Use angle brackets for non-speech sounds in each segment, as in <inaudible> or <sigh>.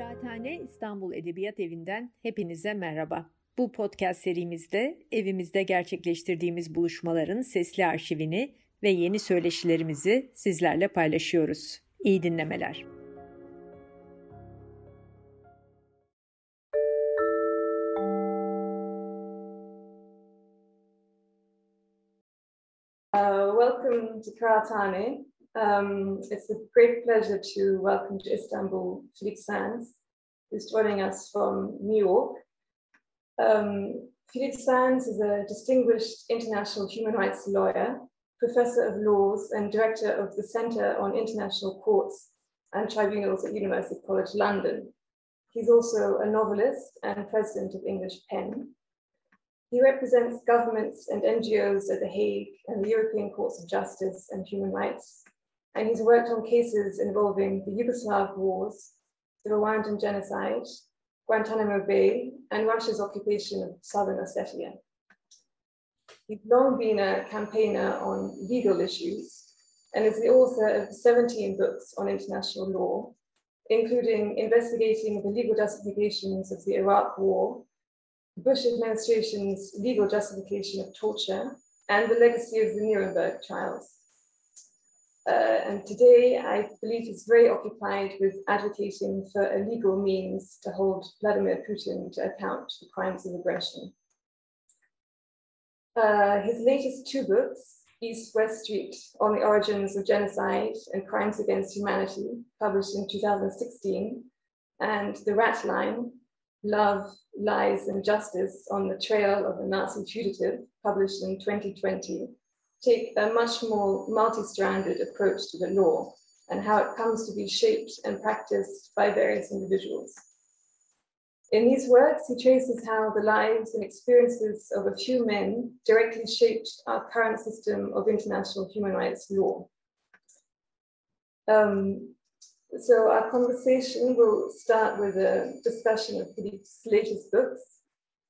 Kıraathane İstanbul Edebiyat Evi'nden hepinize merhaba. Bu podcast serimizde evimizde gerçekleştirdiğimiz buluşmaların sesli arşivini ve yeni söyleşilerimizi sizlerle paylaşıyoruz. İyi dinlemeler. Uh, welcome to Kıraathane. Um, it's a great pleasure to welcome to Istanbul Philippe Sands, who's joining us from New York. Um, Sands is a distinguished international human rights lawyer, professor of laws, and director of the Center on International Courts and Tribunals at University College London. He's also a novelist and president of English Pen. He represents governments and NGOs at The Hague and the European Courts of Justice and Human Rights, and he's worked on cases involving the Yugoslav wars, the Rwandan genocide, Guantanamo Bay, and Russia's occupation of southern Ossetia. He's long been a campaigner on legal issues and is the author of 17 books on international law, including investigating the legal justifications of the Iraq War, the Bush administration's legal justification of torture, and the legacy of the Nuremberg trials. Uh, and today, I believe he's very occupied with advocating for a legal means to hold Vladimir Putin to account for crimes of aggression. Uh, his latest two books, East West Street on the Origins of Genocide and Crimes Against Humanity, published in 2016, and The Rat Line Love, Lies, and Justice on the Trail of a Nazi Fugitive, published in 2020, take a much more multi-stranded approach to the law and how it comes to be shaped and practiced by various individuals. In these works, he traces how the lives and experiences of a few men directly shaped our current system of international human rights law. Um, so our conversation will start with a discussion of Philippe's latest books,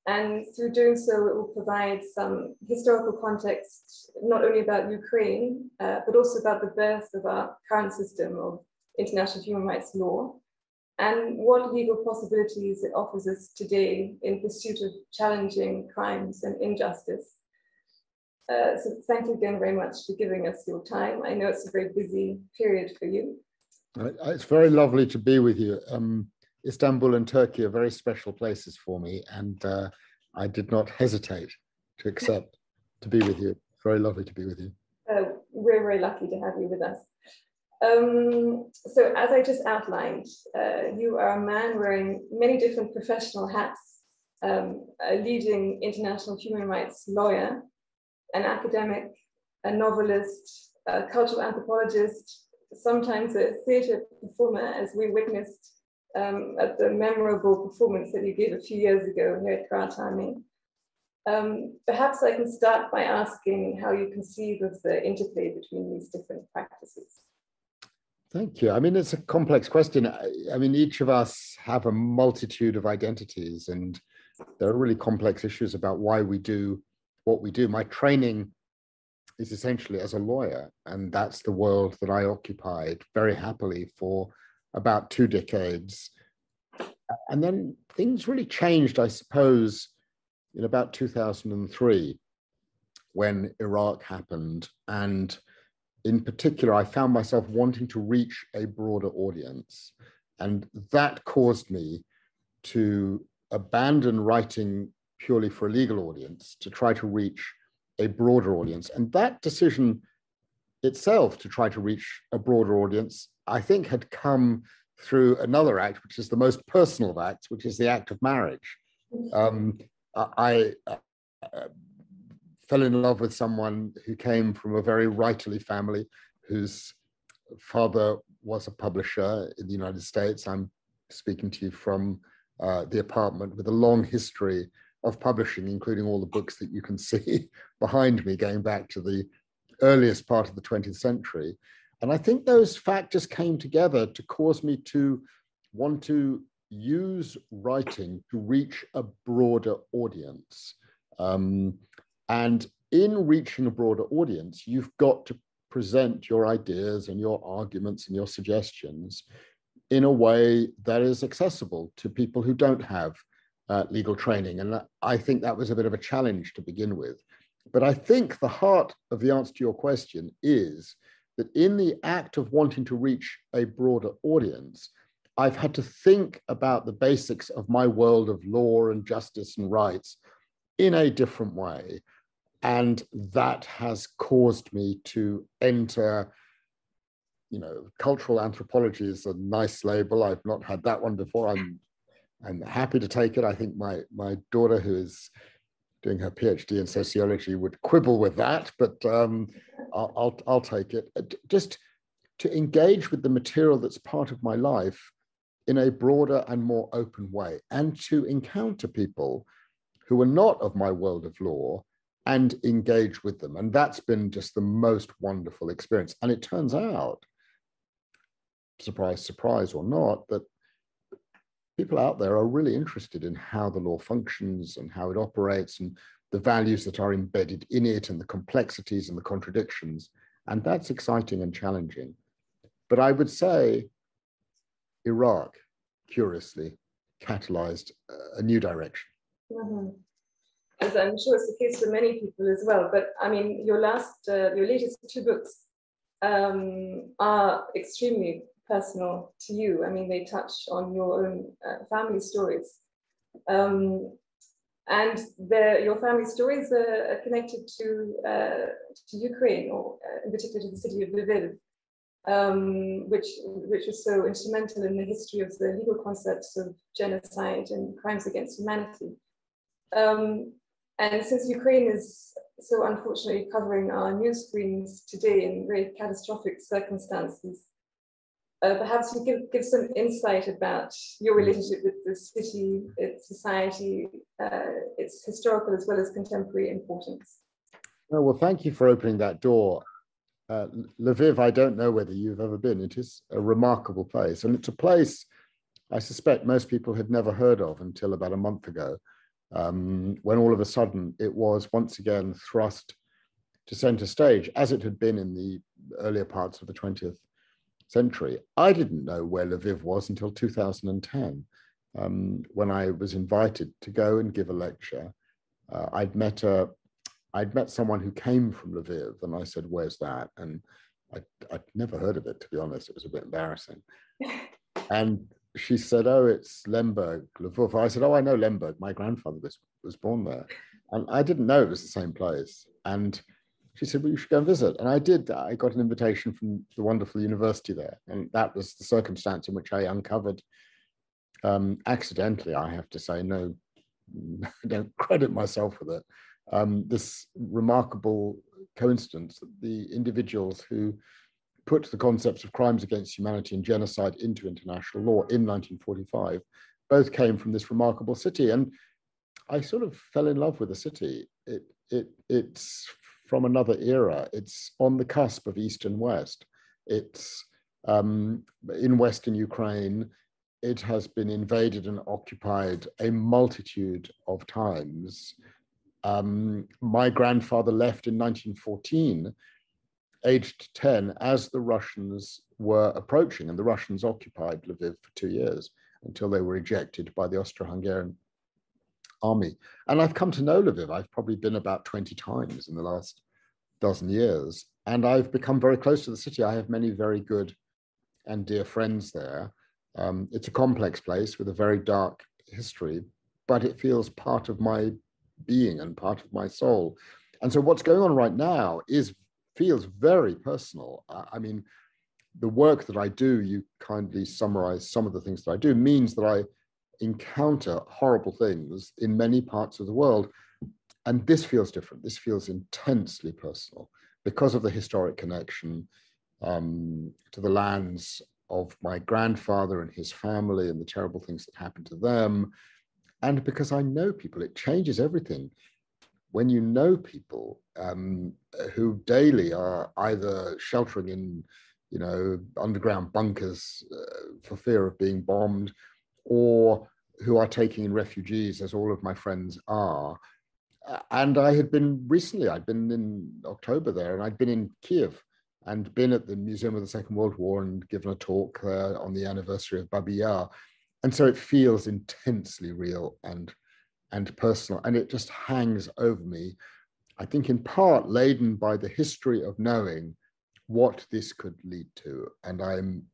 and through doing so, it will provide some historical context, not only about Ukraine, uh, but also about the birth of our current system of international human rights law and what legal possibilities it offers us today in pursuit of challenging crimes and injustice. Uh, so thank you again very much for giving us your time. I know it's a very busy period for you. It's very lovely to be with you. Um, Istanbul and Turkey are very special places for me, and uh, I did not hesitate to accept to be with you. Very lovely to be with you. Uh, we're very lucky to have you with us. Um, so, as I just outlined, uh, you are a man wearing many different professional hats, um, a leading international human rights lawyer, an academic, a novelist, a cultural anthropologist, sometimes a theatre performer, as we witnessed um, at the memorable performance that you gave a few years ago here at Kıraathane. Um, perhaps I can start by asking how you conceive of the interplay between these different practices. Thank you. I mean, it's a complex question. I, I mean, each of us have a multitude of identities, and there are really complex issues about why we do what we do. My training is essentially as a lawyer, and that's the world that I occupied very happily for about two decades. And then things really changed, I suppose, in about 2003 when Iraq happened. And in particular, I found myself wanting to reach a broader audience. And that caused me to abandon writing purely for a legal audience to try to reach a broader audience. And that decision itself to try to reach a broader audience I think, had come through another act, which is the most personal of acts, which is the act of marriage. Um, I uh, fell in love with someone who came from a very writerly family, whose father was a publisher in the United States. I'm speaking to you from uh, the apartment with a long history of publishing, including all the books that you can see <laughs> behind me, going back to the earliest part of the 20th century. And I think those factors came together to cause me to want to use writing to reach a broader audience. Um, and in reaching a broader audience, you've got to present your ideas and your arguments and your suggestions in a way that is accessible to people who don't have uh, legal training. And I think that was a bit of a challenge to begin with. But I think the heart of the answer to your question is that in the act of wanting to reach a broader audience, I've had to think about the basics of my world of law and justice and rights in a different way. And that has caused me to enter, you know, cultural anthropology is a nice label. I've not had that one before. I'm I'm happy to take it. I think my my daughter, who is doing her PhD in sociology, would quibble with that, but um, I'll, I'll, I'll take it. Uh, just to engage with the material that's part of my life in a broader and more open way, and to encounter people who are not of my world of law and engage with them. And that's been just the most wonderful experience. And it turns out, surprise, surprise or not, that people out there are really interested in how the law functions and how it operates and the values that are embedded in it and the complexities and the contradictions. And that's exciting and challenging. But I would say Iraq, curiously, catalyzed a new direction. Mm-hmm. As I'm sure it's the case for many people as well. But I mean, your last, uh, your latest two books um, are extremely personal to you. I mean, they touch on your own uh, family stories. Um, and your family stories are, connected to, uh, to Ukraine, or uh, in particular to the city of Lviv, um, which, which was so instrumental in the history of the legal concepts of genocide and crimes against humanity. Um, and since Ukraine is so unfortunately covering our news screens today in very catastrophic circumstances, uh, perhaps you give, give some insight about your relationship with the city, its society, uh, its historical as well as contemporary importance. Oh, well, thank you for opening that door. Uh, Lviv, I don't know whether you've ever been. It is a remarkable place. And it's a place I suspect most people had never heard of until about a month ago, um, when all of a sudden it was once again thrust to center stage, as it had been in the earlier parts of the 20th century. I didn't know where Lviv was until 2010, um, when I was invited to go and give a lecture. Uh, I'd met a, I'd met someone who came from Lviv, and I said, "Where's that?" And I, would never heard of it, to be honest. It was a bit embarrassing. <laughs> and she said, "Oh, it's Lemberg, Lvov." I said, "Oh, I know Lemberg. My grandfather was was born there." And I didn't know it was the same place. And she said, Well, you should go and visit. And I did. I got an invitation from the wonderful university there. And that was the circumstance in which I uncovered, um, accidentally, I have to say, no, <laughs> I don't credit myself with it, um, this remarkable coincidence that the individuals who put the concepts of crimes against humanity and genocide into international law in 1945 both came from this remarkable city. And I sort of fell in love with the city. It, it, it's from another era. It's on the cusp of East and West. It's um, in Western Ukraine. It has been invaded and occupied a multitude of times. Um, my grandfather left in 1914, aged 10, as the Russians were approaching, and the Russians occupied Lviv for two years until they were ejected by the Austro Hungarian army. And I've come to know Lviv. I've probably been about 20 times in the last dozen years. And I've become very close to the city. I have many very good and dear friends there. Um, it's a complex place with a very dark history, but it feels part of my being and part of my soul. And so what's going on right now is feels very personal. I mean, the work that I do, you kindly summarize some of the things that I do, means that I encounter horrible things in many parts of the world. And this feels different. This feels intensely personal because of the historic connection um, to the lands of my grandfather and his family and the terrible things that happened to them. And because I know people, it changes everything. When you know people um, who daily are either sheltering in, you know, underground bunkers uh, for fear of being bombed, or who are taking in refugees, as all of my friends are. And I had been recently, I'd been in October there, and I'd been in Kiev and been at the Museum of the Second World War and given a talk there on the anniversary of Babi Yar. And so it feels intensely real and, and personal, and it just hangs over me, I think in part laden by the history of knowing what this could lead to. And I'm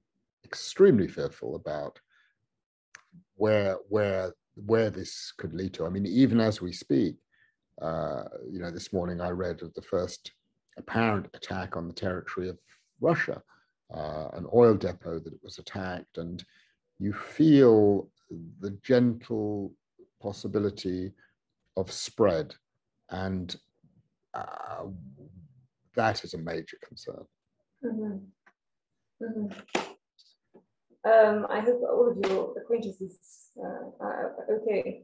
extremely fearful about where, where, where this could lead to. I mean, even as we speak, uh, you know, this morning I read of the first apparent attack on the territory of Russia, uh, an oil depot that was attacked, and you feel the gentle possibility of spread, and uh, that is a major concern. Mm-hmm. Mm-hmm. Um, I hope all of your acquaintances uh, are okay.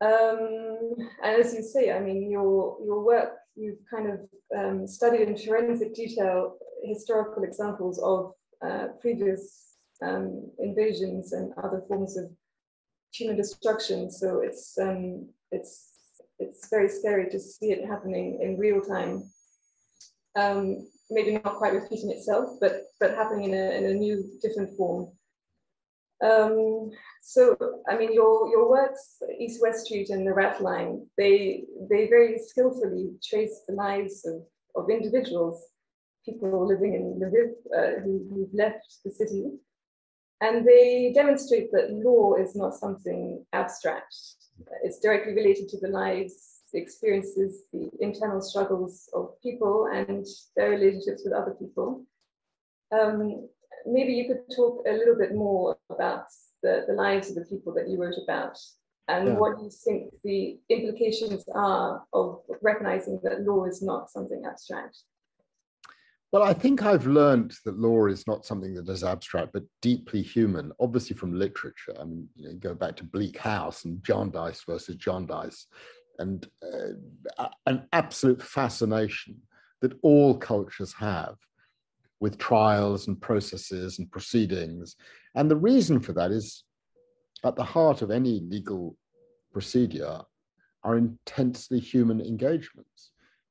Um, and as you say, I mean, your your work, you've kind of um, studied in forensic detail historical examples of uh, previous um, invasions and other forms of human destruction. So it's um, it's it's very scary to see it happening in real time. Um, maybe not quite repeating itself, but but happening in a in a new, different form. Um, so, I mean, your, your works, East West Street and the Rat Line, they, they very skillfully trace the lives of, of individuals, people living in Lviv uh, who, who've left the city. And they demonstrate that law is not something abstract. It's directly related to the lives, the experiences, the internal struggles of people and their relationships with other people. Um, maybe you could talk a little bit more about the, the lives of the people that you wrote about and yeah. what you think the implications are of recognizing that law is not something abstract. Well, I think I've learned that law is not something that is abstract, but deeply human, obviously from literature. I mean, you know, go back to Bleak House and Jarndyce versus Jarndyce, and uh, an absolute fascination that all cultures have with trials and processes and proceedings. And the reason for that is at the heart of any legal procedure are intensely human engagements.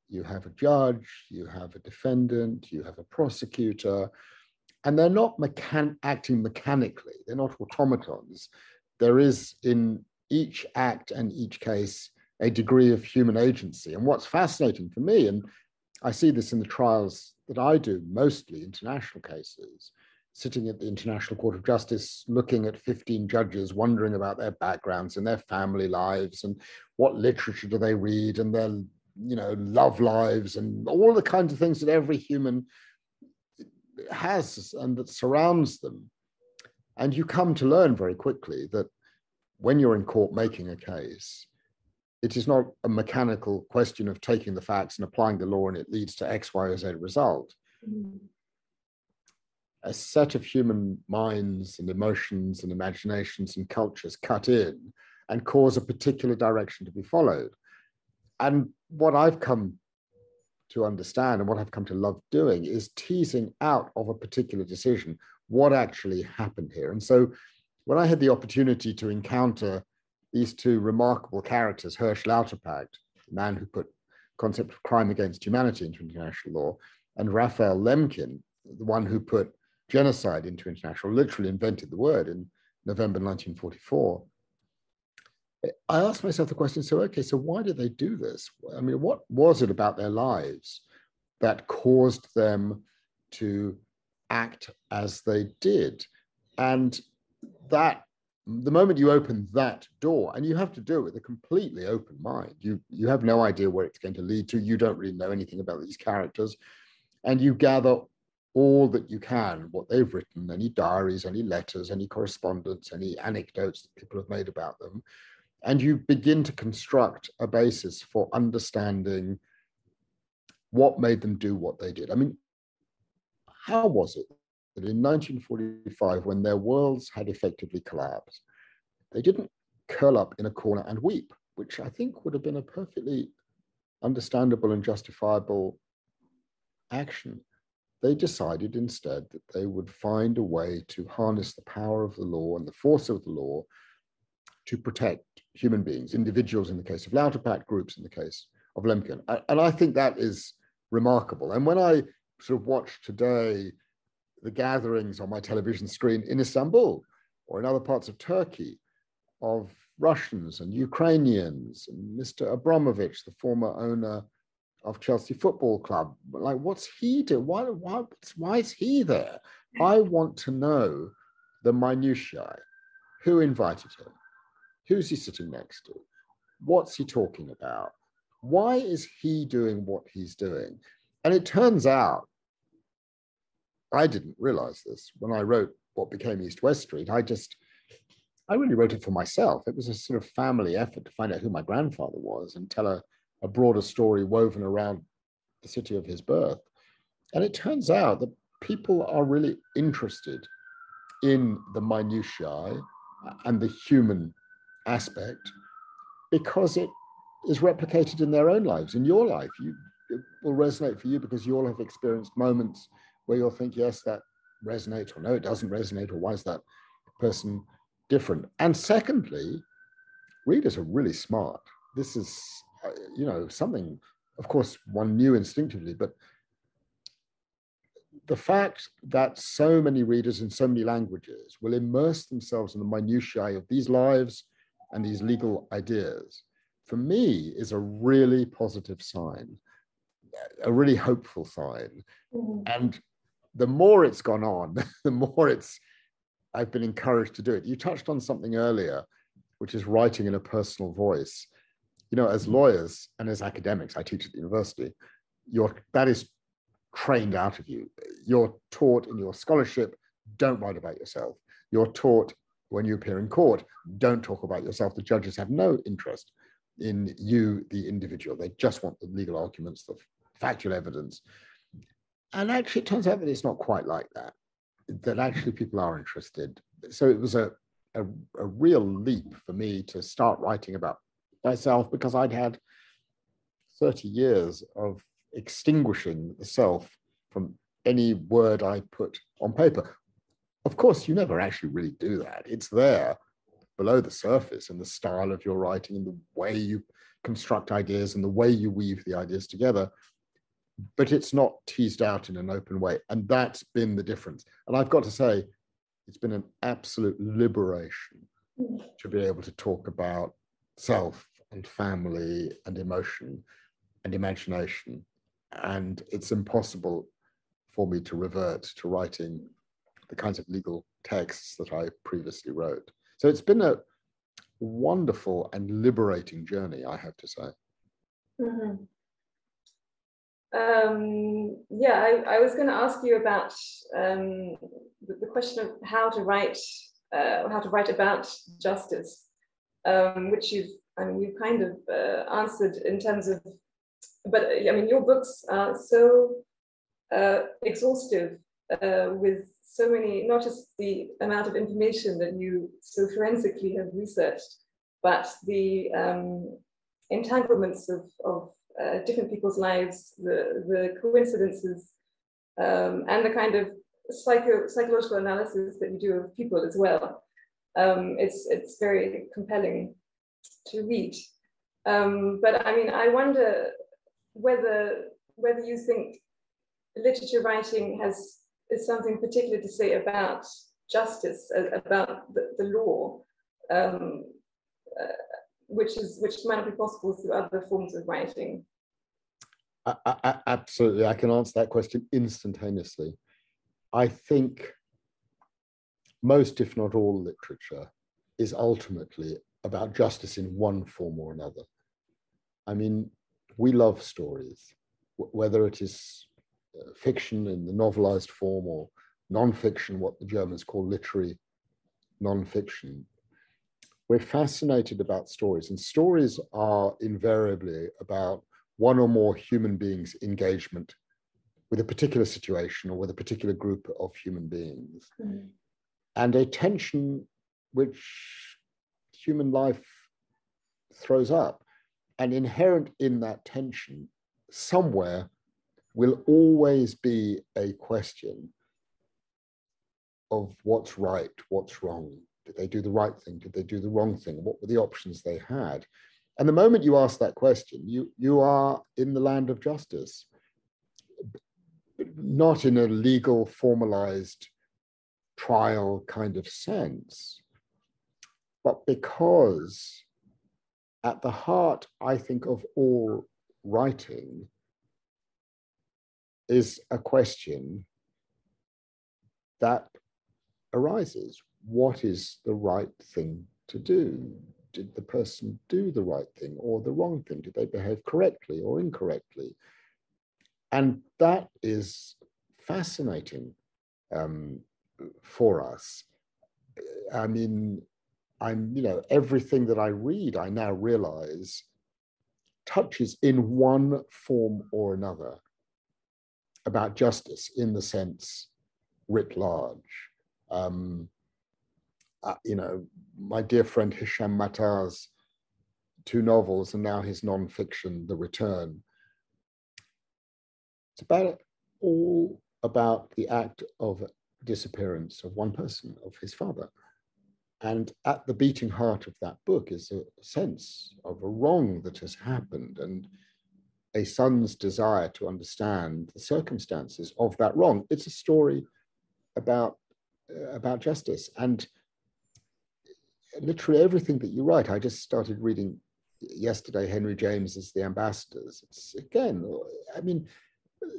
You have a judge, you have a defendant, you have a prosecutor, and they're not mechan- acting mechanically, they're not automatons. There is in each act and each case a degree of human agency. And what's fascinating for me, and I see this in the trials that I do, mostly international cases, sitting at the International Court of Justice, looking at 15 judges, wondering about their backgrounds and their family lives and what literature do they read and their, you know, love lives and all the kinds of things that every human has and that surrounds them. And you come to learn very quickly that when you're in court making a case, it is not a mechanical question of taking the facts and applying the law and it leads to X, Y, or Z result. Mm. A set of human minds and emotions and imaginations and cultures cut in and cause a particular direction to be followed. And what I've come to understand and what I've come to love doing is teasing out of a particular decision what actually happened here. And so when I had the opportunity to encounter these two remarkable characters, Hersch Lauterpacht, the man who put concept of crime against humanity into international law, and Raphael Lemkin, the one who put genocide into international, literally invented the word in November 1944. I asked myself the question, so okay, so why did they do this? I mean, what was it about their lives that caused them to act as they did? And that the moment you open that door, and you have to do it with a completely open mind, you you have no idea where it's going to lead to. You don't really know anything about these characters, and you gather all that you can, what they've written, any diaries, any letters, any correspondence, any anecdotes that people have made about them, and you begin to construct a basis for understanding what made them do what they did. I mean, how was it that in 1945, when their worlds had effectively collapsed, they didn't curl up in a corner and weep, which I think would have been a perfectly understandable and justifiable action. They decided instead that they would find a way to harness the power of the law and the force of the law to protect human beings, individuals in the case of Lauterpacht, groups in the case of Lemkin. And I think that is remarkable. And when I sort of watch today the gatherings on my television screen in Istanbul or in other parts of Turkey of Russians and Ukrainians and Mr. Abramovich, the former owner of Chelsea Football Club. Like, what's he do? Why, why, why is he there? I want to know the minutiae. Who invited him? Who's he sitting next to? What's he talking about? Why is he doing what he's doing? And it turns out, I didn't realize this when I wrote what became East West Street. I just, I really wrote it for myself. It was a sort of family effort to find out who my grandfather was and tell a, a broader story woven around the city of his birth. And it turns out that people are really interested in the minutiae and the human aspect because it is replicated in their own lives. In your life, you, it will resonate for you because you all have experienced moments where you'll think, yes, that resonates, or no, it doesn't resonate, or why is that person different? And secondly, readers are really smart. This is, uh, you know, something, of course, one knew instinctively, but the fact that so many readers in so many languages will immerse themselves in the minutiae of these lives and these legal ideas, for me, is a really positive sign, a really hopeful sign. Mm-hmm. And the more it's gone on, <laughs> the more it's I've been encouraged to do it. You touched on something earlier, which is writing in a personal voice. You know, as mm. lawyers and as academics, I teach at the university, you that is trained out of you. You're taught in your scholarship, don't write about yourself. You're taught when you appear in court, don't talk about yourself. The judges have no interest in you, the individual. They just want the legal arguments, the factual evidence. And actually, it turns out that it's not quite like that, that actually people are interested. So it was a, a, a real leap for me to start writing about myself because I'd had 30 years of extinguishing the self from any word I put on paper. Of course, you never actually really do that. It's there below the surface in the style of your writing and the way you construct ideas and the way you weave the ideas together. But it's not teased out in an open way. And that's been the difference. And I've got to say, it's been an absolute liberation to be able to talk about self and family and emotion and imagination and it's impossible for me to revert to writing the kinds of legal texts that I previously wrote. So it's been a wonderful and liberating journey, I have to say. Mm-hmm. Um, yeah, I, I was going to ask you about um, the, the, question of how to write, uh, how to write about justice, um, which you've, I mean, you've kind of uh, answered in terms of but I mean, your books are so uh, exhaustive uh, with so many, not just the amount of information that you so forensically have researched, but the um, entanglements of, of uh, different people's lives, the, the coincidences, um, and the kind of psycho, psychological analysis that you do of people as well. Um, it's, it's very compelling to read. Um, but I mean, I wonder whether whether you think literature writing has is something particular to say about justice, about the, the law, um, uh, which is which might not be possible through other forms of writing. I, I, absolutely, I can answer that question instantaneously. I think most, if not all, literature is ultimately about justice in one form or another. I mean, we love stories, whether it is uh, fiction in the novelized form or non-fiction, what the Germans call literary non-fiction. We're fascinated about stories, and stories are invariably about one or more human beings' engagement with a particular situation or with a particular group of human beings, mm. and a tension which human life throws up. And inherent in that tension, somewhere, will always be a question of what's right, what's wrong. Did they do the right thing? Did they do the wrong thing? What were the options they had? And the moment you ask that question, you, you are in the land of justice. not in a legal, formalized trial kind of sense, but because at the heart, I think, of all writing is a question that arises what is the right thing to do? Did the person do the right thing or the wrong thing? Did they behave correctly or incorrectly? And that is fascinating um, for us. I mean, I'm, you know, everything that I read, I now realize touches in one form or another about justice in the sense writ large. Um, uh, you know, my dear friend Hisham Matar's two novels and now his non-fiction, The Return. It's about all about the act of disappearance of one person, of his father. And at the beating heart of that book is a sense of a wrong that has happened and a son's desire to understand the circumstances of that wrong. It's a story about, uh, about justice. And literally everything that you write, I just started reading yesterday Henry James's The Ambassadors. It's again, I mean,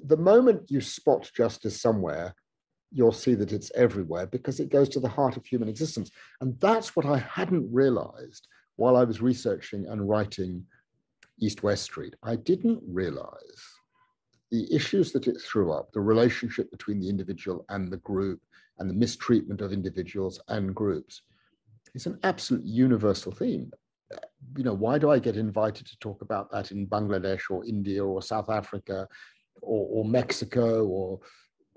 the moment you spot justice somewhere, you'll see that it's everywhere because it goes to the heart of human existence. And that's what I hadn't realized while I was researching and writing East West Street. I didn't realize the issues that it threw up, the relationship between the individual and the group, and the mistreatment of individuals and groups, is an absolute universal theme. You know, why do I get invited to talk about that in Bangladesh or India or South Africa or, or Mexico or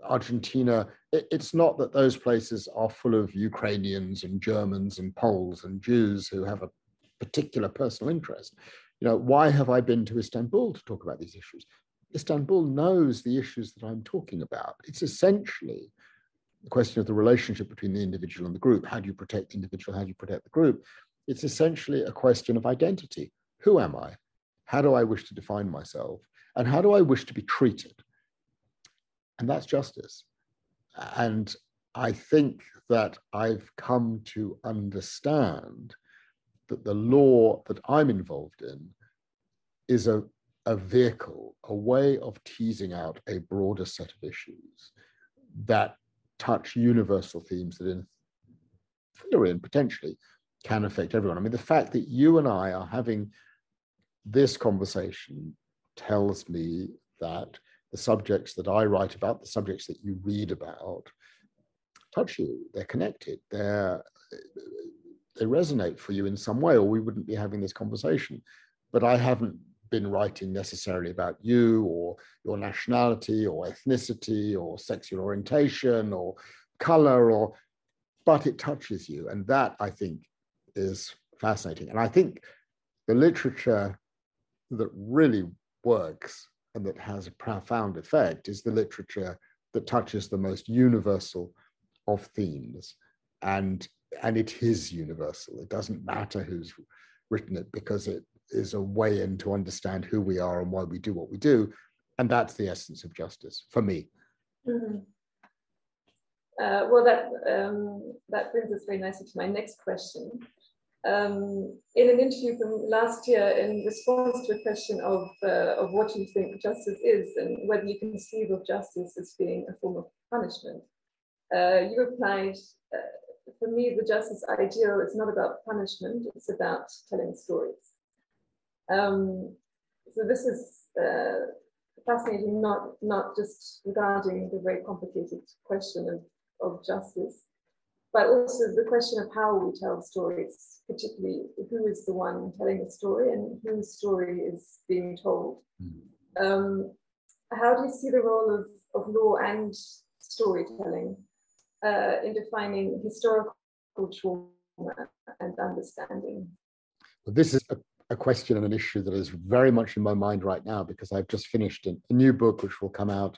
Argentina, it, it's not that those places are full of Ukrainians and Germans and Poles and Jews who have a particular personal interest. You know, why have I been to Istanbul to talk about these issues? Istanbul knows the issues that I'm talking about. It's essentially the question of the relationship between the individual and the group. How do you protect the individual? How do you protect the group? It's essentially a question of identity. Who am I? How do I wish to define myself? And how do I wish to be treated? And that's justice. And I think that I've come to understand that the law that I'm involved in is a, a vehicle, a way of teasing out a broader set of issues that touch universal themes that in theory and potentially can affect everyone. I mean, the fact that you and I are having this conversation tells me that the subjects that I write about, the subjects that you read about, touch you. They're connected. They're they resonate for you in some way, or we wouldn't be having this conversation. But I haven't been writing necessarily about you or your nationality or ethnicity or sexual orientation or color or but it touches you. And that i think is fascinating. And i think the literature that really works and that has a profound effect is the literature that touches the most universal of themes. And and it is universal. It doesn't matter who's written it because it is a way in to understand who we are and why we do what we do and that's the essence of justice for me mm-hmm. uh, well that um, that brings us very nicely to my next question um, in an interview from last year in response to a question of, uh, of what you think justice is and whether you conceive of justice as being a form of punishment, uh, you replied, uh, for me, the justice ideal is not about punishment, it's about telling stories. Um, so this is uh, fascinating, not, not just regarding the very complicated question of, of justice, but also the question of how we tell stories, particularly who is the one telling the story and whose story is being told. Mm. Um, how do you see the role of, of law and storytelling uh, in defining historical trauma and understanding? Well, this is a, a, question and an issue that is very much in my mind right now because I've just finished a, a new book which will come out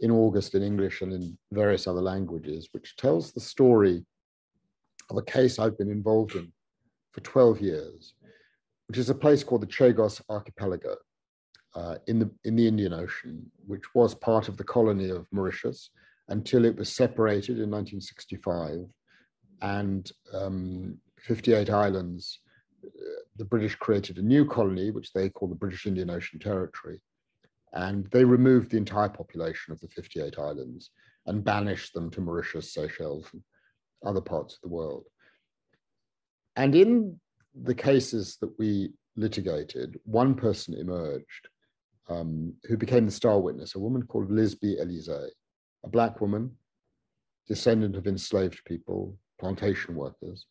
in August in English and in various other languages, which tells the story of a case I've been involved in for 12 years, which is a place called the Chagos Archipelago. uh, in the in the Indian Ocean, which was part of the colony of Mauritius until it was separated in 1965, and um, 58 islands. The British created a new colony, which they call the British Indian Ocean Territory, and they removed the entire population of the 58 islands and banished them to Mauritius, Seychelles, and other parts of the world. And in the cases that we litigated, one person emerged um, who became the star witness, a woman called Liseby Elise, a black woman, descendant of enslaved people, plantation workers,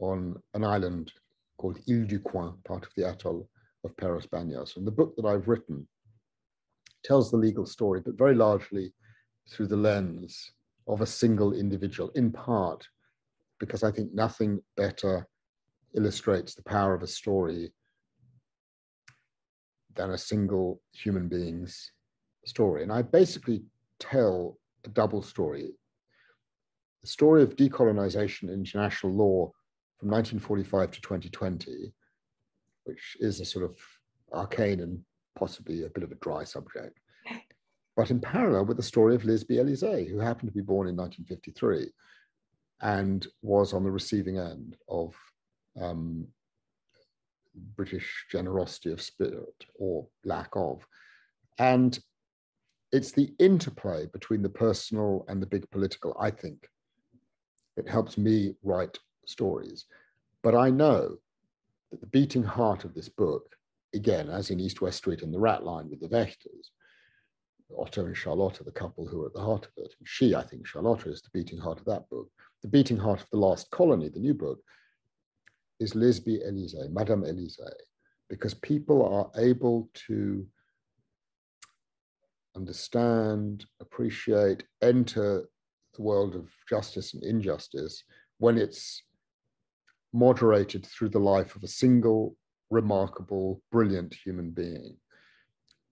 on an island called Ile du Coin, part of the atoll of Peros Banhos. And the book that I've written tells the legal story, but very largely through the lens of a single individual, in part because I think nothing better illustrates the power of a story than a single human being's story. And I basically tell a double story. The story of decolonization in international law from 1945 to 2020, which is a sort of arcane and possibly a bit of a dry subject, <laughs> but in parallel with the story of Liseby Elise, who happened to be born in 1953 and was on the receiving end of um, British generosity of spirit or lack of. And it's the interplay between the personal and the big political, I think, that helps me write stories. But I know that the beating heart of this book, again, as in East West Street and the Rat Line with the Wächters, Otto and Charlotte, the couple who are at the heart of it. And she, I think, Charlotte, is the beating heart of that book. The beating heart of The Last Colony, the new book, is Liseby Elise, Madame Elise, because people are able to understand, appreciate, enter the world of justice and injustice when it's moderated through the life of a single, remarkable, brilliant human being.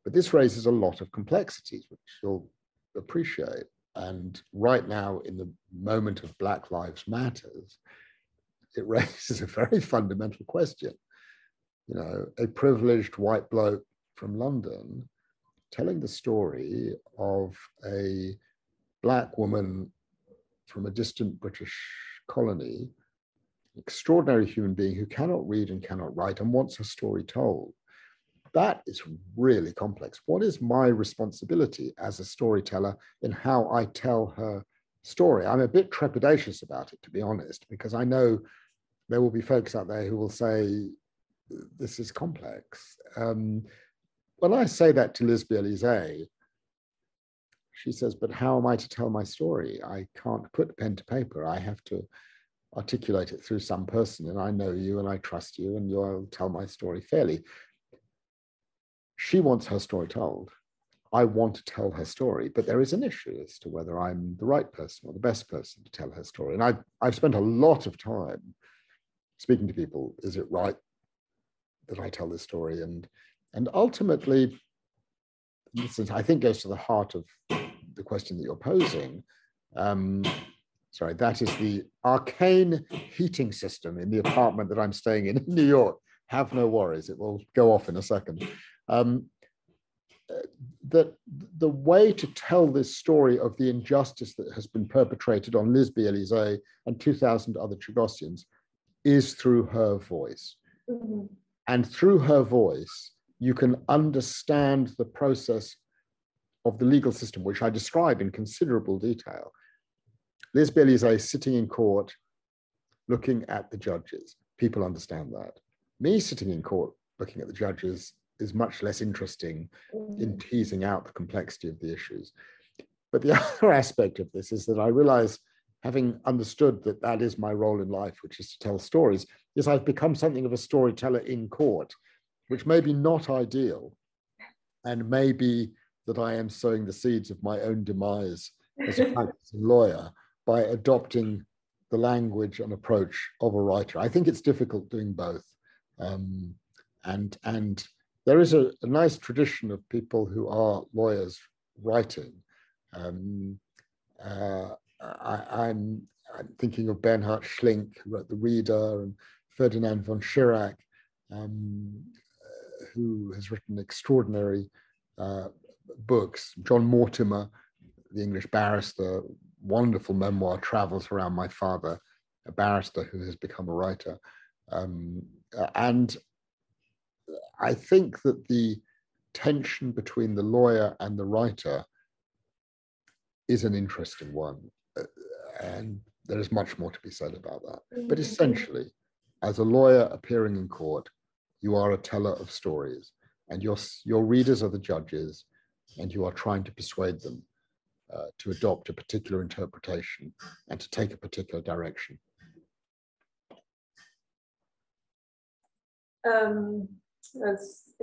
But this raises a lot of complexities, which you'll appreciate. And right now, in the moment of Black Lives Matters, it <laughs> raises a very fundamental question. You know, a privileged white bloke from London telling the story of a black woman from a distant British colony, extraordinary human being who cannot read and cannot write and wants her story told. That is really complex. What is my responsibility as a storyteller in how I tell her story? I'm a bit trepidatious about it, to be honest, because I know there will be folks out there who will say, this is complex. Um, when I say that to Liseby Elise, she says, but how am I to tell my story? I can't put pen to paper. I have to articulate it through some person, and I know you and I trust you, and you'll tell my story fairly. She wants her story told. I want to tell her story, but there is an issue as to whether I'm the right person or the best person to tell her story. And I've, I've spent a lot of time speaking to people, is it right that I tell this story? And and ultimately, this is, I think goes to the heart of the question that you're posing. Um, sorry, that is the arcane heating system in the apartment that I'm staying in <laughs> in New York. Have no worries, it will go off in a second. Um, that the way to tell this story of the injustice that has been perpetrated on Liseby Elise and 2,000 other Chagossians is through her voice. Mm-hmm. And through her voice, you can understand the process of the legal system, which I describe in considerable detail. Liz is a sitting in court looking at the judges. People understand that. Me sitting in court looking at the judges is much less interesting in mm-hmm. teasing out the complexity of the issues. But the <laughs> other aspect of this is that I realize having understood that that is my role in life, which is to tell stories, is I've become something of a storyteller in court, which may be not ideal, and may be that I am sowing the seeds of my own demise as a <laughs> practicing lawyer by adopting the language and approach of a writer. I think it's difficult doing both. Um, and, and there is a, a, nice tradition of people who are lawyers writing. Um, uh, I, am thinking of Bernhard Schlink, who wrote The Reader, and Ferdinand von Schirach, um, who has written extraordinary uh, books. John Mortimer, the English barrister, wonderful memoir, Travels Around My Father, a barrister who has become a writer. Um, and I think that the tension between the lawyer and the writer is an interesting one. Uh, and there is much more to be said about that. But mm-hmm. essentially, as a lawyer appearing in court, you are a teller of stories, and your, your readers are the judges, and you are trying to persuade them uh, to adopt a particular interpretation and to take a particular direction. Um, it's,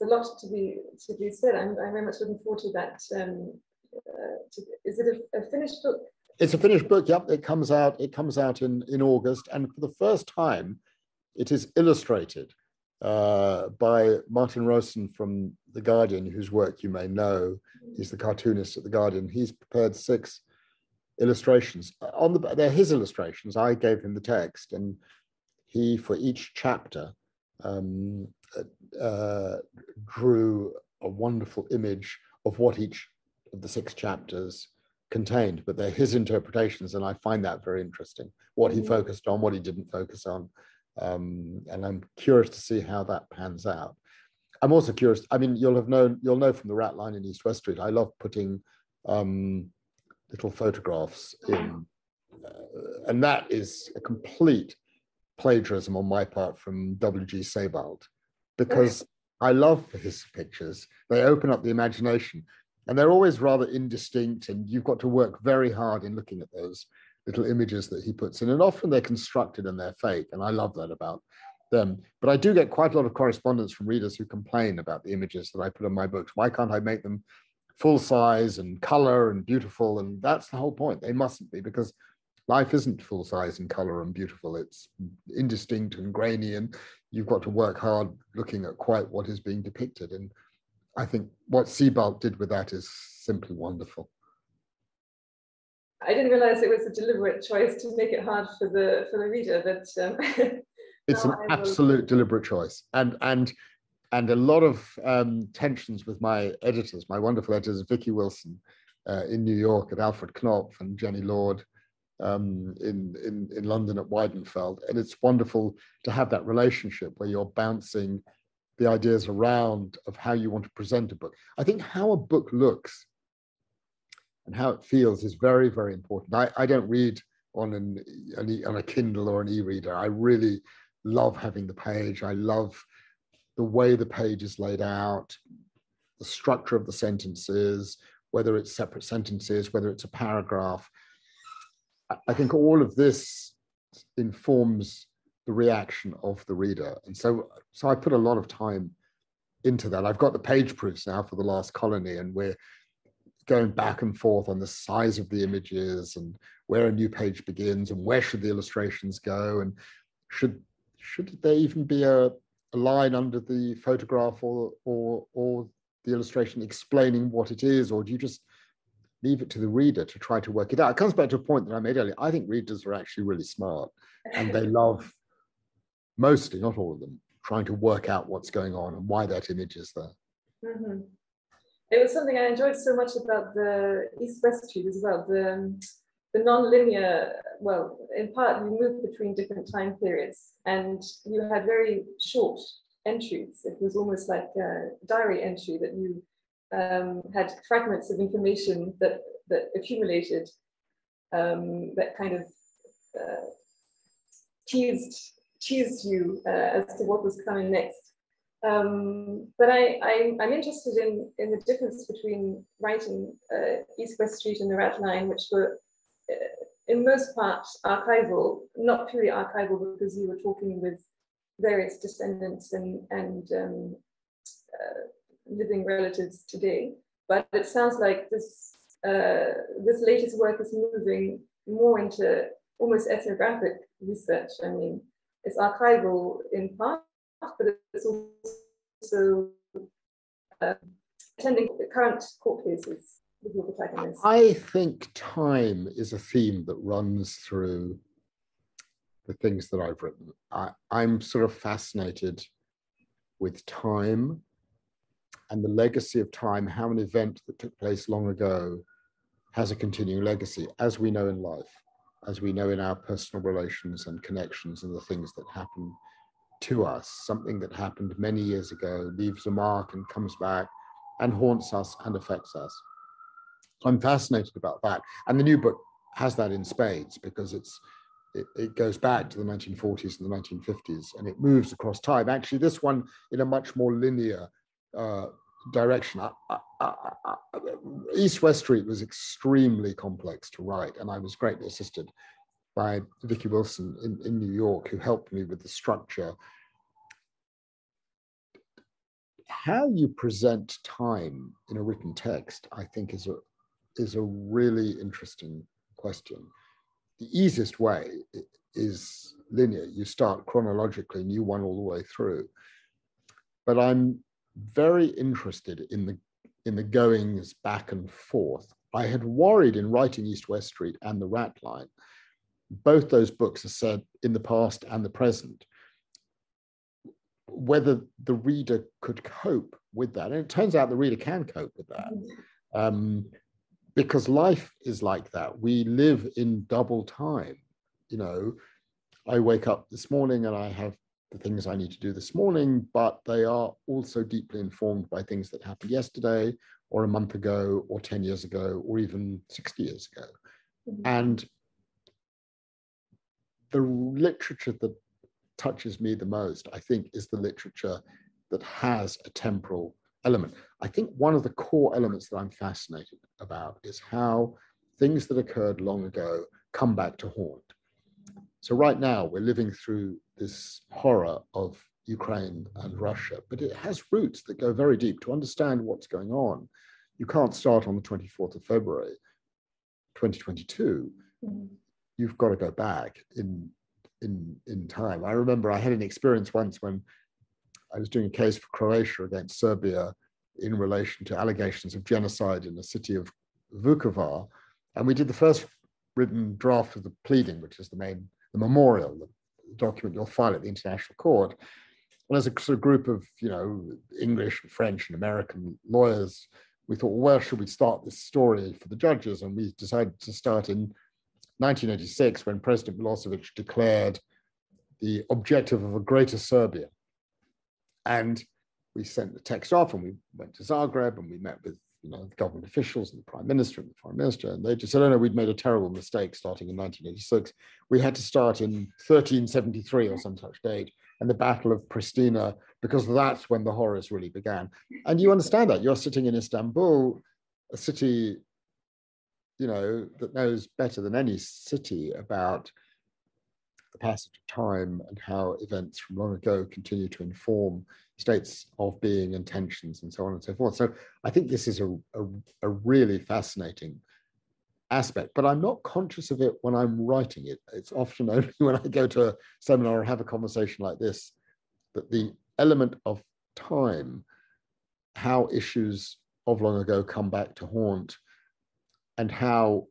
a lot to be to be said. I'm, I'm very much looking forward to that. Um, uh, to, is it a, a finished book? It's a finished book. Yep, it comes out. It comes out in in August, and for the first time, it is illustrated uh, by Martin Rowson from The Guardian, whose work you may know. He's the cartoonist at The Guardian. He's prepared six illustrations. On the they're his illustrations. I gave him the text, and he, for each chapter, um, uh, drew a wonderful image of what each of the six chapters contained, but they're his interpretations, and I find that very interesting. What he mm. focused on, what he didn't focus on, um, and I'm curious to see how that pans out. I'm also curious. I mean, you'll have known, you'll know from the Rat Line in East West Street. I love putting um, little photographs in, uh, and that is a complete plagiarism on my part from W.G. Sebald, because I love his pictures. They open up the imagination and they're always rather indistinct and you've got to work very hard in looking at those little images that he puts in and often they're constructed and they're fake and i love that about them. But i do get quite a lot of correspondence from readers who complain about the images that i put in my books. Why can't i make them full size and color and beautiful? And that's the whole point. They mustn't be because life isn't full size and color and beautiful. It's indistinct and grainy and you've got to work hard looking at quite what is being depicted. And I think what Sebald did with that is simply wonderful. I didn't realize it was a deliberate choice to make it hard for the for the reader, but um, <laughs> it's an absolute deliberate choice, and and and a lot of um, tensions with my editors, my wonderful editors, Vicky Wilson uh, in New York at Alfred Knopf and Jenny Lord um, in, in in London at Weidenfeld, and it's wonderful to have that relationship where you're bouncing the ideas around of how you want to present a book. I think how a book looks and how it feels is very, very important. I, I don't read on an, an on a Kindle or an e-reader. I really love having the page. I love the way the page is laid out, the structure of the sentences, whether it's separate sentences, whether it's a paragraph. I think all of this informs the reaction of the reader. And so, so I put a lot of time into that. I've got the page proofs now for the last colony, and we're going back and forth on the size of the images and where a new page begins and where should the illustrations go and should should there even be a, a line under the photograph or or or the illustration explaining what it is, or do you just leave it to the reader to try to work it out? It comes back to a point that I made earlier. I think readers are actually really smart and they <laughs> love mostly, not all of them, trying to work out what's going on and why that image is there. Mm-hmm. It was something I enjoyed so much about the East-West Street as well. The, the non-linear, well, in part you moved between different time periods and you had very short entries. It was almost like a diary entry that you um, had fragments of information that, that accumulated um, that kind of uh, teased teased you uh, as to what was coming next. Um, but I, am interested in, in the difference between writing uh, East West Street and the Rat Line, which were uh, in most parts archival, not purely archival because you were talking with various descendants and, and um, uh, living relatives today. But it sounds like this, uh, this latest work is moving more into almost ethnographic research. I mean, it's archival in part, but it's also uh, attending the current court cases. I think time is a theme that runs through the things that I've written. I, I'm sort of fascinated with time and the legacy of time, how an event that took place long ago has a continuing legacy, as we know in life, as we know in our personal relations and connections and the things that happen to us. Something that happened many years ago leaves a mark and comes back and haunts us and affects us. So I'm fascinated about that. And the new book has that in spades because it's it, it, goes back to the 1940s and the 1950s and it moves across time. Actually, this one in a much more linear uh, direction. East West Street was extremely complex to write, and I was greatly assisted by Vicky Wilson in, in New York, who helped me with the structure. How you present time in a written text, I think, is a is a really interesting question. The easiest way is linear. You start chronologically and you run all the way through. But I'm very interested in the in the goings back and forth. I had worried in writing East West Street and the Rat Line. Both those books are said in the past and the present. Whether the reader could cope with that, and it turns out the reader can cope with that, um, because life is like that. We live in double time. You know, I wake up this morning and I have the things I need to do this morning, but they are also deeply informed by things that happened yesterday or a month ago or 10 years ago or even 60 years ago. Mm-hmm. And the literature that touches me the most, I think, is the literature that has a temporal element. I think one of the core elements that I'm fascinated about is how things that occurred long ago come back to haunt. So right now we're living through this horror of Ukraine and Russia, but it has roots that go very deep. To understand what's going on, you can't start on the 24th of February, 2022. Mm-hmm. You've got to go back in in in time. I remember I had an experience once when I was doing a case for Croatia against Serbia in relation to allegations of genocide in the city of Vukovar, and we did the first written draft of the pleading, which is the main the memorial, the document you'll file at the International Court. And as a sort of group of, you know, English and French and American lawyers, we thought, well, where should we start this story for the judges? And we decided to start in 1986 when President Milosevic declared the objective of a greater Serbia. And we sent the text off and we went to Zagreb and we met with you know, government officials and the prime minister and the foreign minister, and they just said, "Oh no, we'd made a terrible mistake starting in 1986. We had to start in 1373 or some such date, and the Battle of Pristina, because that's when the horrors really began." And you understand that you're sitting in Istanbul, a city, you know, that knows better than any city about the passage of time and how events from long ago continue to inform states of being and tensions and so on and so forth. So I think this is a, a, a, really fascinating aspect, but I'm not conscious of it when I'm writing it. It's often <laughs> only when I go to a seminar or have a conversation like this that the element of time, how issues of long ago come back to haunt, and how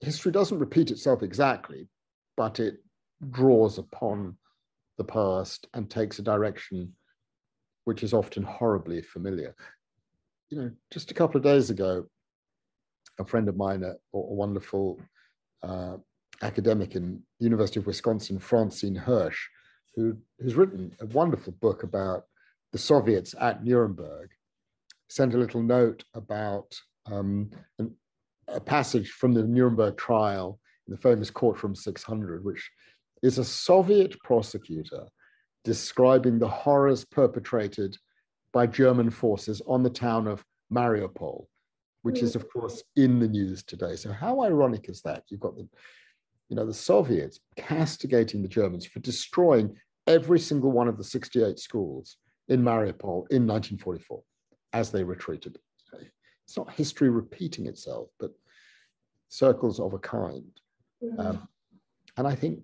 history doesn't repeat itself exactly, but it draws upon the past and takes a direction which is often horribly familiar. You know, just a couple of days ago, a friend of mine, a, a wonderful uh, academic in the University of Wisconsin, Francine Hirsch, who has written a wonderful book about the Soviets at Nuremberg, sent a little note about um, an, a passage from the Nuremberg trial in the famous Courtroom 600, which is a Soviet prosecutor describing the horrors perpetrated by German forces on the town of Mariupol, which is, of course, in the news today. So, how ironic is that? You've got the, you know, the Soviets castigating the Germans for destroying every single one of the 68 schools in Mariupol in 1944 as they retreated. It's not history repeating itself, but circles of a kind. Mm-hmm. Um, and I think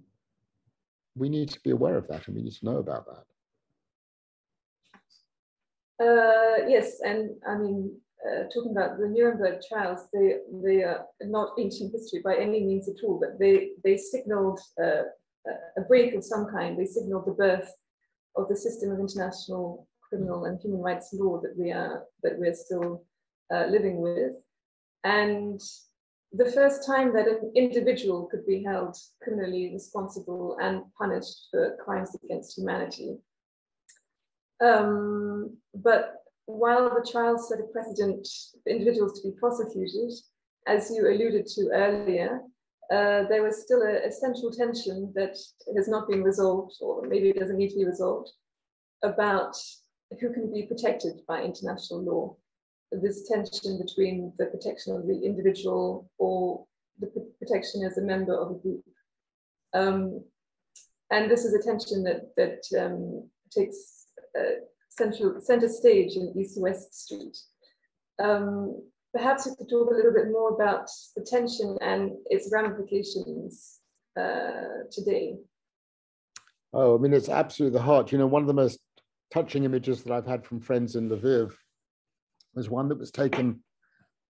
we need to be aware of that and we need to know about that. Uh, yes, and I mean, uh, talking about the Nuremberg trials, they they are not ancient history by any means at all, but they they signaled uh, a break of some kind. They signaled the birth of the system of international criminal and human rights law that we are that we're still uh, living with, and the first time that an individual could be held criminally responsible and punished for crimes against humanity. Um, but while the trial set a precedent for individuals to be prosecuted, as you alluded to earlier, uh, there was still a, a, central tension that has not been resolved, or maybe it doesn't need to be resolved, about who can be protected by international law. This tension between the protection of the individual or the protection as a member of a group. Um, and this is a tension that, that um, takes uh, central, center stage in East West Street. Um, perhaps you could talk a little bit more about the tension and its ramifications uh, today. Oh, I mean, it's absolutely the heart. You know, one of the most touching images that I've had from friends in Lviv was one that was taken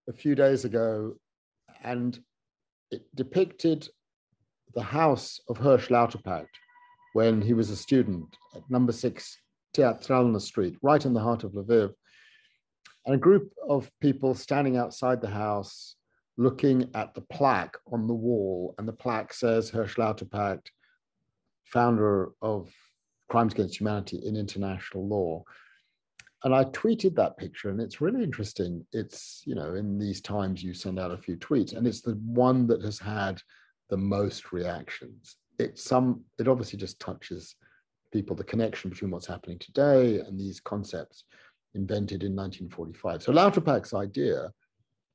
a few days ago, and it depicted the house of Hersch Lauterpacht when he was a student at number six Teatralna Street, right in the heart of Lviv and a group of people standing outside the house looking at the plaque on the wall. And the plaque says Hersch Lauterpacht, founder of Crimes Against Humanity in International Law. And I tweeted that picture, and it's really interesting. It's, you know, in these times you send out a few tweets, and it's the one that has had the most reactions. It's some, it obviously just touches people, the connection between what's happening today and these concepts invented in 1945. So Lauterpacht's idea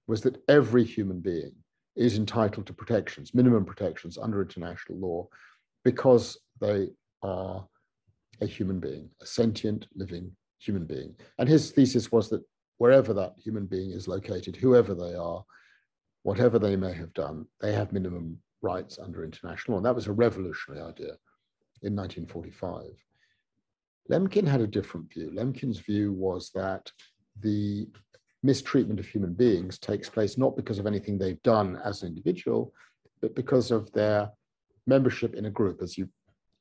was that every human being is entitled to protections, minimum protections under international law, because they are a human being, a sentient, living human being. And his thesis was that wherever that human being is located, whoever they are, whatever they may have done, they have minimum rights under international law. And that was a revolutionary idea in 1945. Lemkin had a different view. Lemkin's view was that the mistreatment of human beings takes place not because of anything they've done as an individual, but because of their membership in a group, as you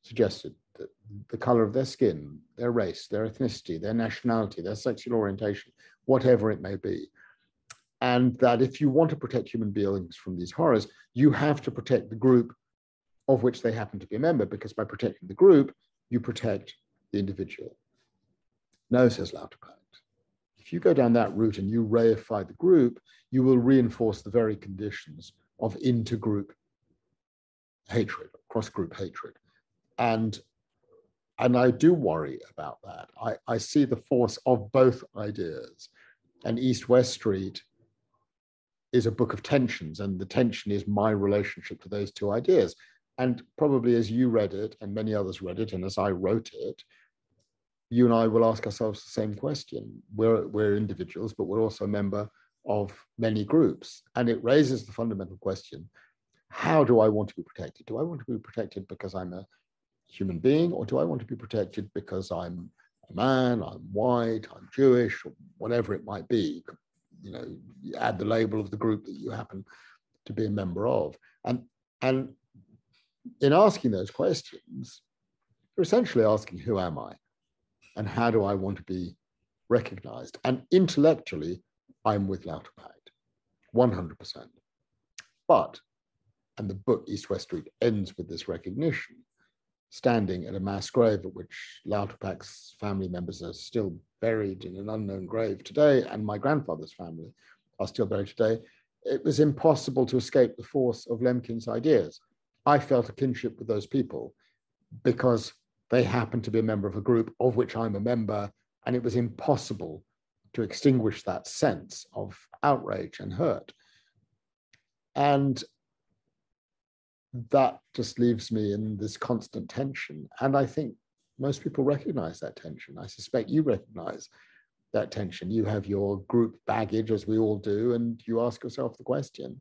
suggested, the, the color of their skin, their race, their ethnicity, their nationality, their sexual orientation, whatever it may be. And that if you want to protect human beings from these horrors, you have to protect the group of which they happen to be a member, because by protecting the group, you protect the individual. No, says Lauterpacht. If you go down that route and you reify the group, you will reinforce the very conditions of intergroup hatred, cross-group hatred. And, and I do worry about that. I, I see the force of both ideas. And East-West Street is a book of tensions, and the tension is my relationship to those two ideas. And probably as you read it, and many others read it, and as I wrote it, you and I will ask ourselves the same question. We're, we're individuals, but we're also a member of many groups. And it raises the fundamental question how do I want to be protected? Do I want to be protected because I'm a human being, or do I want to be protected because I'm a man, I'm white, I'm Jewish, or whatever it might be? You know, you add the label of the group that you happen to be a member of. And, and in asking those questions, you're essentially asking, who am I? and how do I want to be recognized? And intellectually, I'm with Lauterpacht, 100%. But, and the book East West Street ends with this recognition, standing at a mass grave at which Lauterpacht's family members are still buried in an unknown grave today, and my grandfather's family are still buried today, it was impossible to escape the force of Lemkin's ideas. I felt a kinship with those people because they happened to be a member of a group of which I'm a member, and it was impossible to extinguish that sense of outrage and hurt. And that just leaves me in this constant tension. And I think most people recognize that tension. I suspect you recognize that tension. You have your group baggage, as we all do, and you ask yourself the question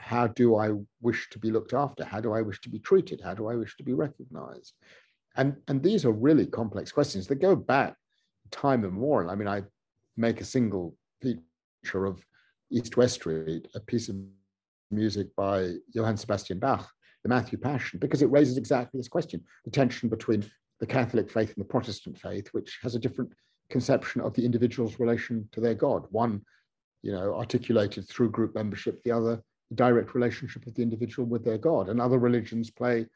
how do I wish to be looked after? How do I wish to be treated? How do I wish to be recognized? And, and these are really complex questions that go back time immemorial. I mean, I make a single feature of East West Street, a piece of music by Johann Sebastian Bach, the Matthew Passion, because it raises exactly this question the tension between the Catholic faith and the Protestant faith, which has a different conception of the individual's relation to their God. One, you know, articulated through group membership, the other, the direct relationship of the individual with their God. And other religions play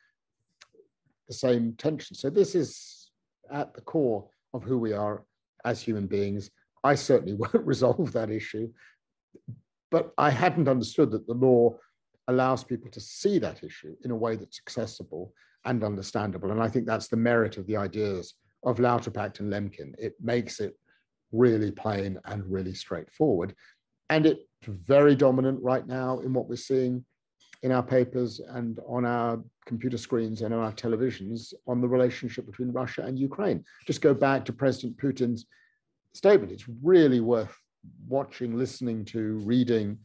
the same tension. So this is at the core of who we are as human beings. I certainly <laughs> won't resolve that issue, but I hadn't understood that the law allows people to see that issue in a way that's accessible and understandable. And I think that's the merit of the ideas of Lauterpacht and Lemkin. It makes it really plain and really straightforward. And it's very dominant right now in what we're seeing in our papers and on our computer screens and on our televisions on the relationship between Russia and Ukraine. Just go back to President Putin's statement. It's really worth watching, listening to, reading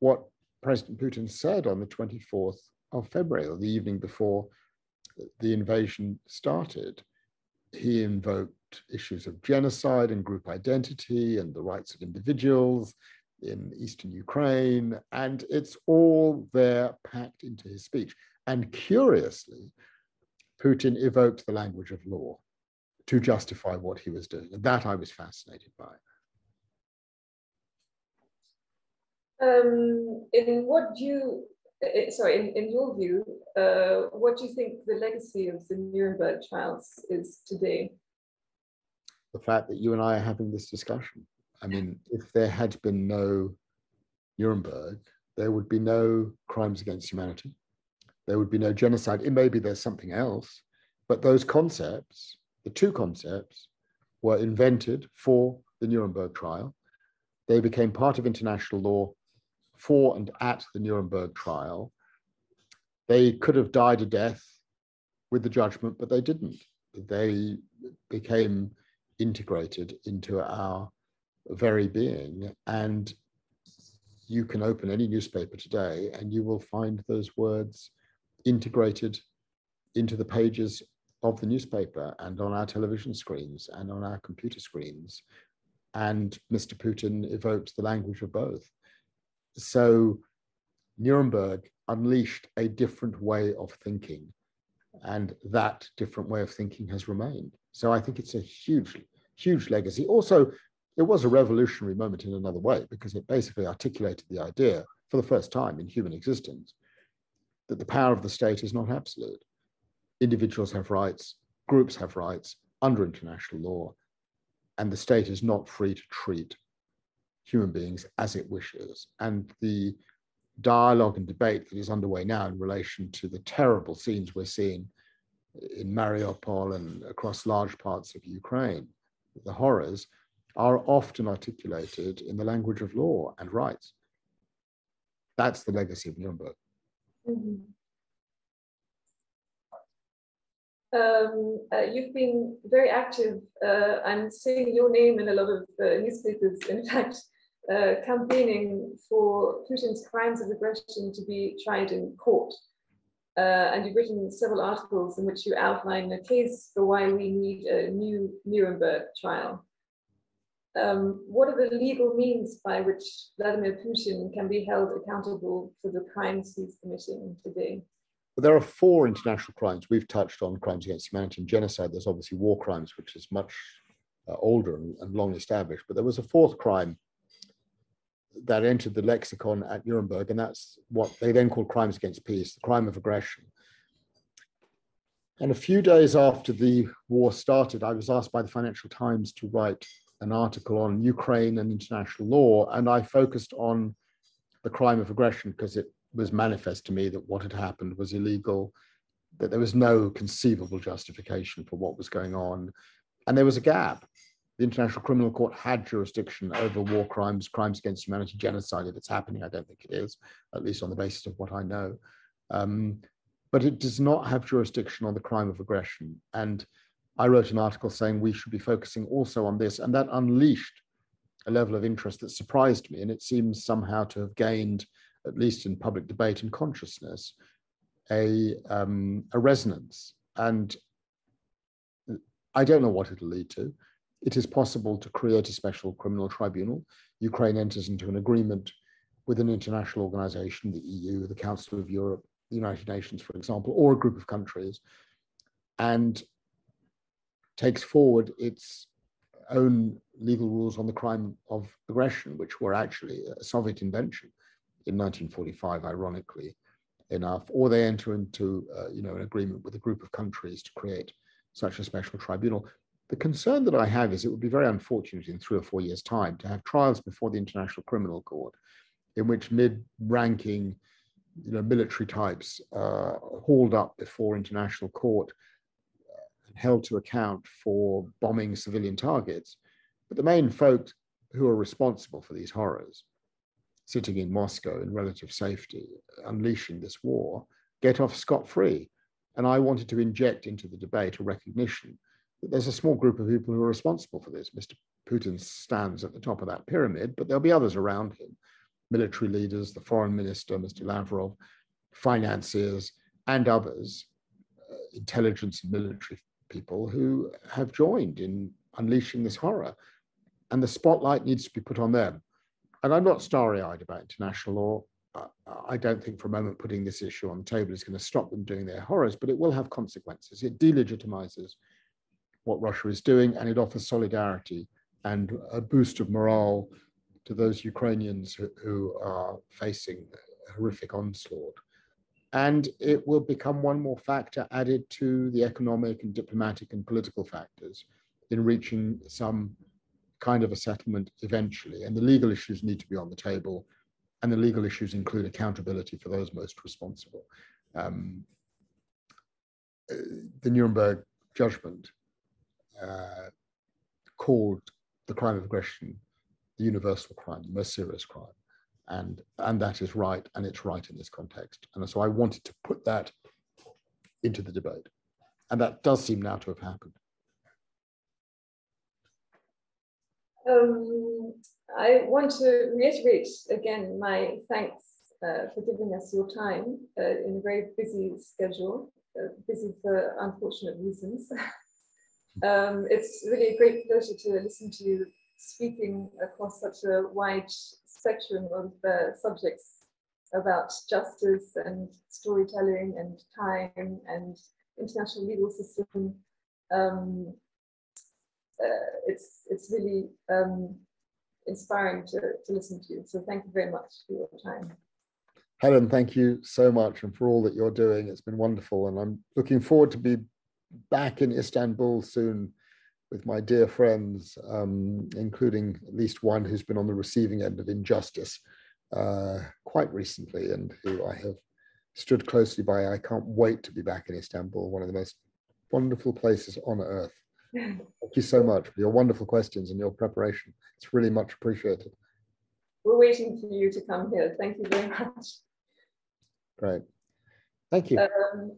what President Putin said on the 24th of February, or the evening before the invasion started. He invoked issues of genocide and group identity and the rights of individuals in eastern Ukraine, and it's all there packed into his speech. And curiously, Putin evoked the language of law to justify what he was doing. And that I was fascinated by. Um, in what you, uh, sorry, in, in your view, uh, what do you think the legacy of the Nuremberg trials is today? The fact that you and I are having this discussion. I mean, if there had been no Nuremberg, there would be no crimes against humanity. There would be no genocide. It may be there's something else, but those concepts, the two concepts, were invented for the Nuremberg trial. They became part of international law for and at the Nuremberg trial. They could have died a death with the judgment, but they didn't. They became integrated into our very being. And you can open any newspaper today and you will find those words integrated into the pages of the newspaper and on our television screens and on our computer screens. And Mr. Putin evoked the language of both. So Nuremberg unleashed a different way of thinking, and that different way of thinking has remained. So I think it's a huge, huge legacy. Also, it was a revolutionary moment in another way because it basically articulated the idea for the first time in human existence that the power of the state is not absolute. Individuals have rights, groups have rights under international law, and the state is not free to treat human beings as it wishes. And the dialogue and debate that is underway now in relation to the terrible scenes we're seeing in Mariupol and across large parts of Ukraine, the horrors, are often articulated in the language of law and rights. That's the legacy of Nuremberg. Mm-hmm. Um, uh, you've been very active. Uh, I'm seeing your name in a lot of uh, newspapers. In fact, uh, campaigning for Putin's crimes of aggression to be tried in court. Uh, and you've written several articles in which you outline a case for why we need a new Nuremberg trial. Um, what are the legal means by which Vladimir Putin can be held accountable for the crimes he's committing today? Well, there are four international crimes. We've touched on crimes against humanity and genocide. There's obviously war crimes, which is much uh, older and, and, long established. But there was a fourth crime that entered the lexicon at Nuremberg, and that's what they then called crimes against peace, the crime of aggression. And a few days after the war started, I was asked by the Financial Times to write an article on Ukraine and international law, and I focused on the crime of aggression because it was manifest to me that what had happened was illegal, that there was no conceivable justification for what was going on, and there was a gap. The International Criminal Court had jurisdiction over war crimes, crimes against humanity, genocide. If it's happening, I don't think it is, at least on the basis of what I know. Um, but it does not have jurisdiction on the crime of aggression. And I wrote an article saying we should be focusing also on this, and that unleashed a level of interest that surprised me. And it seems somehow to have gained at least in public debate and consciousness, a, um, a resonance. And I don't know what it'll lead to. It is possible to create a special criminal tribunal. Ukraine enters into an agreement with an international organization, the EU, the Council of Europe, the United Nations, for example, or a group of countries, and takes forward its own legal rules on the crime of aggression, which were actually a Soviet invention in 1945, ironically enough, or they enter into uh, you know an agreement with a group of countries to create such a special tribunal. The concern that I have is it would be very unfortunate in three or four years' time to have trials before the International Criminal Court in which mid-ranking you know, military types uh, hauled up before international court and held to account for bombing civilian targets. But the main folk who are responsible for these horrors, sitting in Moscow in relative safety, unleashing this war, get off scot-free. And I wanted to inject into the debate a recognition there's a small group of people who are responsible for this. Mr. Putin stands at the top of that pyramid, but there'll be others around him military leaders, the foreign minister, Mr. Lavrov, financiers, and others, uh, intelligence and military people who have joined in unleashing this horror. And the spotlight needs to be put on them. And I'm not starry eyed about international law. I don't think for a moment putting this issue on the table is going to stop them doing their horrors, but it will have consequences. It delegitimizes what Russia is doing and it offers solidarity and a boost of morale to those Ukrainians who, who are facing horrific onslaught. And it will become one more factor added to the economic and diplomatic and political factors in reaching some kind of a settlement eventually. And the legal issues need to be on the table. And the legal issues include accountability for those most responsible. Um, uh, the Nuremberg judgment uh, called the crime of aggression the universal crime, the most serious crime. And, and that is right, and it's right in this context. And so I wanted to put that into the debate. And that does seem now to have happened. Um, I want to reiterate again my thanks uh, for giving us your time uh, in a very busy schedule, uh, busy for unfortunate reasons. <laughs> um, it's really a great pleasure to listen to you speaking across such a wide spectrum of uh, subjects about justice and storytelling and time and international legal system. Um, uh, it's it's really um, inspiring to, to listen to you. So thank you very much for your time. Helen, thank you so much and for all that you're doing. It's been wonderful, and I'm looking forward to be back in Istanbul soon with my dear friends, um, including at least one who's been on the receiving end of injustice uh, quite recently and who I have stood closely by. I can't wait to be back in Istanbul, one of the most wonderful places on earth. <laughs> Thank you so much for your wonderful questions and your preparation. It's really much appreciated. We're waiting for you to come here. Thank you very much. Great. Thank you. Um,